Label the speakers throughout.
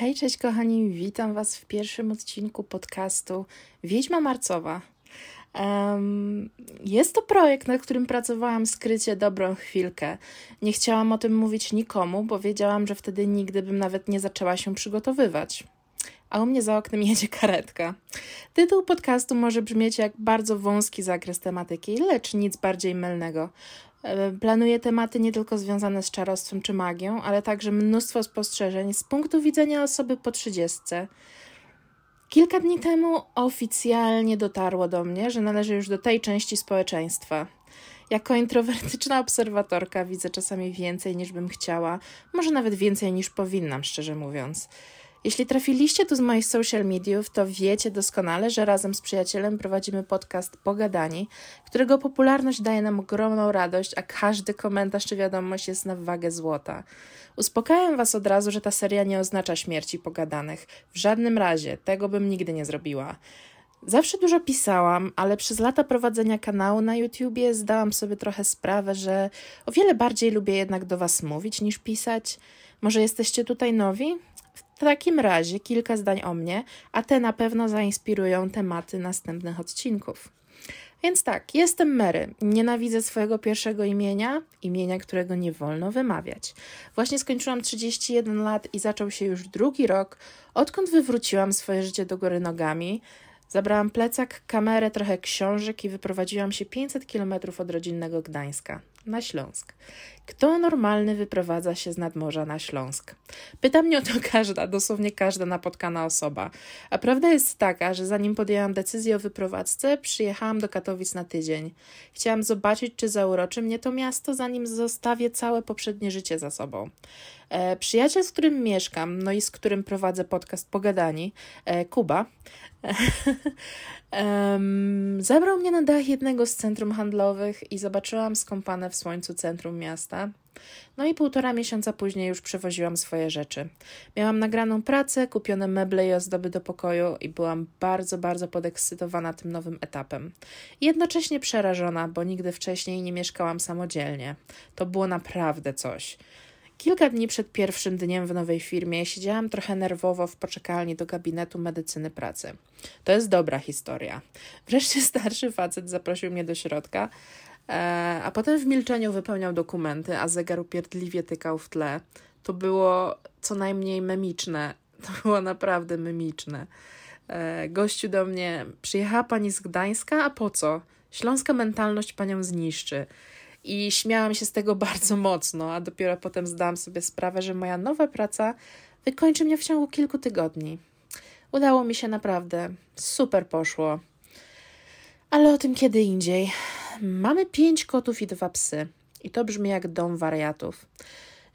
Speaker 1: Hej, cześć kochani, witam Was w pierwszym odcinku podcastu Wiedźma Marcowa. Um, jest to projekt, nad którym pracowałam skrycie dobrą chwilkę. Nie chciałam o tym mówić nikomu, bo wiedziałam, że wtedy nigdy bym nawet nie zaczęła się przygotowywać. A u mnie za oknem jedzie karetka. Tytuł podcastu może brzmieć jak bardzo wąski zakres tematyki, lecz nic bardziej mylnego. E, planuję tematy nie tylko związane z czarostwem czy magią, ale także mnóstwo spostrzeżeń z punktu widzenia osoby po trzydziestce. Kilka dni temu oficjalnie dotarło do mnie, że należy już do tej części społeczeństwa. Jako introwertyczna obserwatorka widzę czasami więcej niż bym chciała, może nawet więcej niż powinnam, szczerze mówiąc. Jeśli trafiliście tu z moich social mediów, to wiecie doskonale, że razem z przyjacielem prowadzimy podcast Pogadani, którego popularność daje nam ogromną radość, a każdy komentarz czy wiadomość jest na wagę złota. Uspokajam Was od razu, że ta seria nie oznacza śmierci pogadanych. W żadnym razie, tego bym nigdy nie zrobiła. Zawsze dużo pisałam, ale przez lata prowadzenia kanału na YouTubie zdałam sobie trochę sprawę, że o wiele bardziej lubię jednak do Was mówić niż pisać. Może jesteście tutaj nowi? W takim razie kilka zdań o mnie, a te na pewno zainspirują tematy następnych odcinków. Więc tak, jestem Mary. Nienawidzę swojego pierwszego imienia, imienia, którego nie wolno wymawiać. Właśnie skończyłam 31 lat i zaczął się już drugi rok, odkąd wywróciłam swoje życie do góry nogami. Zabrałam plecak, kamerę, trochę książek i wyprowadziłam się 500 kilometrów od rodzinnego Gdańska na Śląsk. Kto normalny wyprowadza się z nadmorza na Śląsk? Pyta mnie o to każda, dosłownie każda napotkana osoba. A prawda jest taka, że zanim podjęłam decyzję o wyprowadzce, przyjechałam do Katowic na tydzień. Chciałam zobaczyć, czy zauroczy mnie to miasto, zanim zostawię całe poprzednie życie za sobą. E, przyjaciel, z którym mieszkam, no i z którym prowadzę podcast Pogadani, e, Kuba, Um, zabrał mnie na dach jednego z centrum handlowych i zobaczyłam skąpane w słońcu centrum miasta. No i półtora miesiąca później już przewoziłam swoje rzeczy. Miałam nagraną pracę, kupione meble i ozdoby do pokoju i byłam bardzo, bardzo podekscytowana tym nowym etapem. jednocześnie przerażona, bo nigdy wcześniej nie mieszkałam samodzielnie. To było naprawdę coś. Kilka dni przed pierwszym dniem w nowej firmie siedziałam trochę nerwowo w poczekalni do gabinetu medycyny pracy. To jest dobra historia. Wreszcie starszy facet zaprosił mnie do środka, e, a potem w milczeniu wypełniał dokumenty, a zegar upierdliwie tykał w tle. To było co najmniej memiczne. To było naprawdę memiczne. E, gościu do mnie, przyjechała pani z Gdańska, a po co? Śląska mentalność panią zniszczy. I śmiałam się z tego bardzo mocno, a dopiero potem zdałam sobie sprawę, że moja nowa praca wykończy mnie w ciągu kilku tygodni. Udało mi się naprawdę, super poszło. Ale o tym kiedy indziej. Mamy pięć kotów i dwa psy. I to brzmi jak dom wariatów.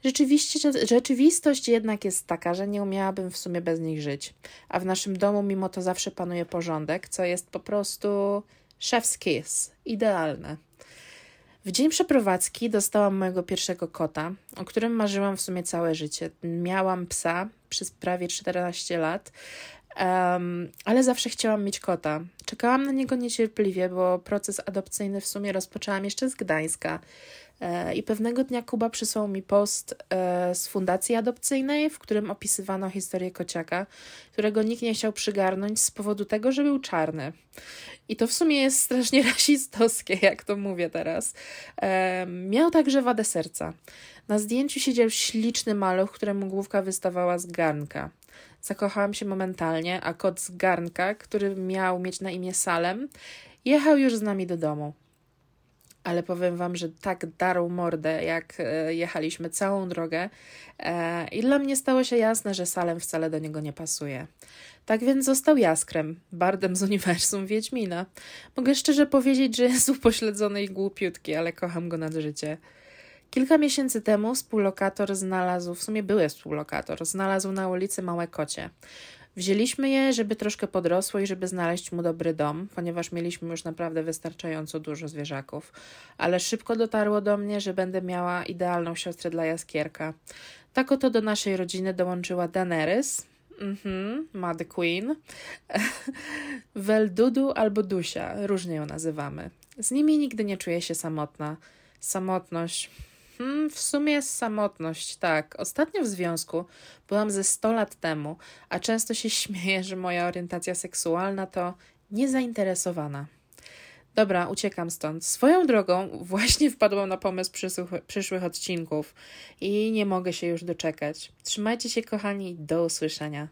Speaker 1: Rzeczywiście, rzeczywistość jednak jest taka, że nie umiałabym w sumie bez nich żyć. A w naszym domu mimo to zawsze panuje porządek, co jest po prostu chef's kiss. Idealne. W dzień przeprowadzki dostałam mojego pierwszego kota, o którym marzyłam w sumie całe życie. Miałam psa przez prawie 14 lat, um, ale zawsze chciałam mieć kota. Czekałam na niego niecierpliwie, bo proces adopcyjny w sumie rozpoczęłam jeszcze z Gdańska. E, I pewnego dnia Kuba przysłał mi post e, z fundacji adopcyjnej, w którym opisywano historię kociaka, którego nikt nie chciał przygarnąć z powodu tego, że był czarny. I to w sumie jest strasznie rasistowskie, jak to mówię teraz. Miał także wadę serca. Na zdjęciu siedział śliczny maluch, któremu główka wystawała z garnka. Zakochałam się momentalnie, a kot z garnka, który miał mieć na imię Salem, jechał już z nami do domu ale powiem Wam, że tak darł mordę, jak e, jechaliśmy całą drogę e, i dla mnie stało się jasne, że Salem wcale do niego nie pasuje. Tak więc został Jaskrem, bardem z uniwersum Wiedźmina. Mogę szczerze powiedzieć, że jest upośledzony i głupiutki, ale kocham go nad życie. Kilka miesięcy temu współlokator znalazł, w sumie były współlokator, znalazł na ulicy małe kocie. Wzięliśmy je, żeby troszkę podrosło i żeby znaleźć mu dobry dom, ponieważ mieliśmy już naprawdę wystarczająco dużo zwierzaków. Ale szybko dotarło do mnie, że będę miała idealną siostrę dla jaskierka. Tak oto do naszej rodziny dołączyła Daenerys, Mhm, Mad Queen, Weldudu albo Dusia, różnie ją nazywamy. Z nimi nigdy nie czuję się samotna. Samotność Hmm, w sumie samotność, tak. Ostatnio w związku byłam ze 100 lat temu, a często się śmieję, że moja orientacja seksualna to niezainteresowana. Dobra, uciekam stąd. Swoją drogą właśnie wpadłam na pomysł przyszłych odcinków i nie mogę się już doczekać. Trzymajcie się, kochani, do usłyszenia.